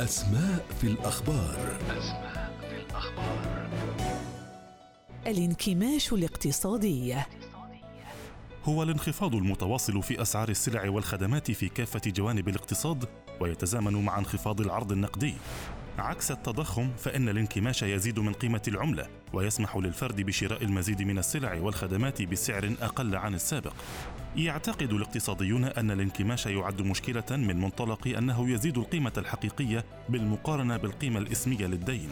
أسماء في الأخبار. أسماء في الأخبار الانكماش الاقتصادي. هو الانخفاض المتواصل في أسعار السلع والخدمات في كافة جوانب الاقتصاد ويتزامن مع انخفاض العرض النقدي. عكس التضخم فإن الانكماش يزيد من قيمة العملة ويسمح للفرد بشراء المزيد من السلع والخدمات بسعر أقل عن السابق يعتقد الاقتصاديون أن الانكماش يعد مشكلة من منطلق أنه يزيد القيمة الحقيقية بالمقارنة بالقيمة الاسمية للدين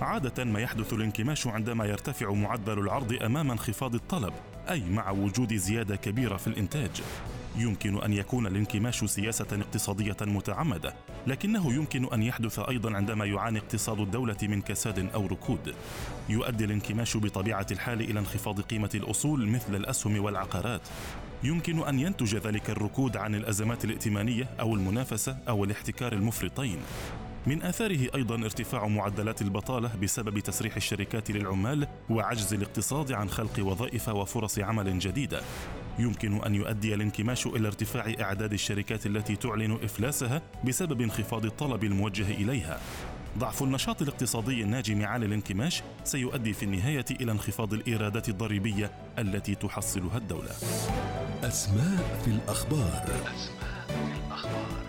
عادة ما يحدث الانكماش عندما يرتفع معدل العرض أمام انخفاض الطلب، أي مع وجود زيادة كبيرة في الإنتاج. يمكن أن يكون الانكماش سياسة اقتصادية متعمدة، لكنه يمكن أن يحدث أيضا عندما يعاني اقتصاد الدولة من كساد أو ركود. يؤدي الانكماش بطبيعة الحال إلى انخفاض قيمة الأصول مثل الأسهم والعقارات. يمكن أن ينتج ذلك الركود عن الأزمات الائتمانية أو المنافسة أو الاحتكار المفرطين. من آثاره أيضا ارتفاع معدلات البطالة بسبب تسريح الشركات للعمال وعجز الاقتصاد عن خلق وظائف وفرص عمل جديدة. يمكن أن يؤدي الانكماش إلى ارتفاع أعداد الشركات التي تعلن إفلاسها بسبب انخفاض الطلب الموجه إليها. ضعف النشاط الاقتصادي الناجم عن الانكماش سيؤدي في النهاية إلى انخفاض الإيرادات الضريبية التي تحصلها الدولة. أسماء في الأخبار أسماء في الأخبار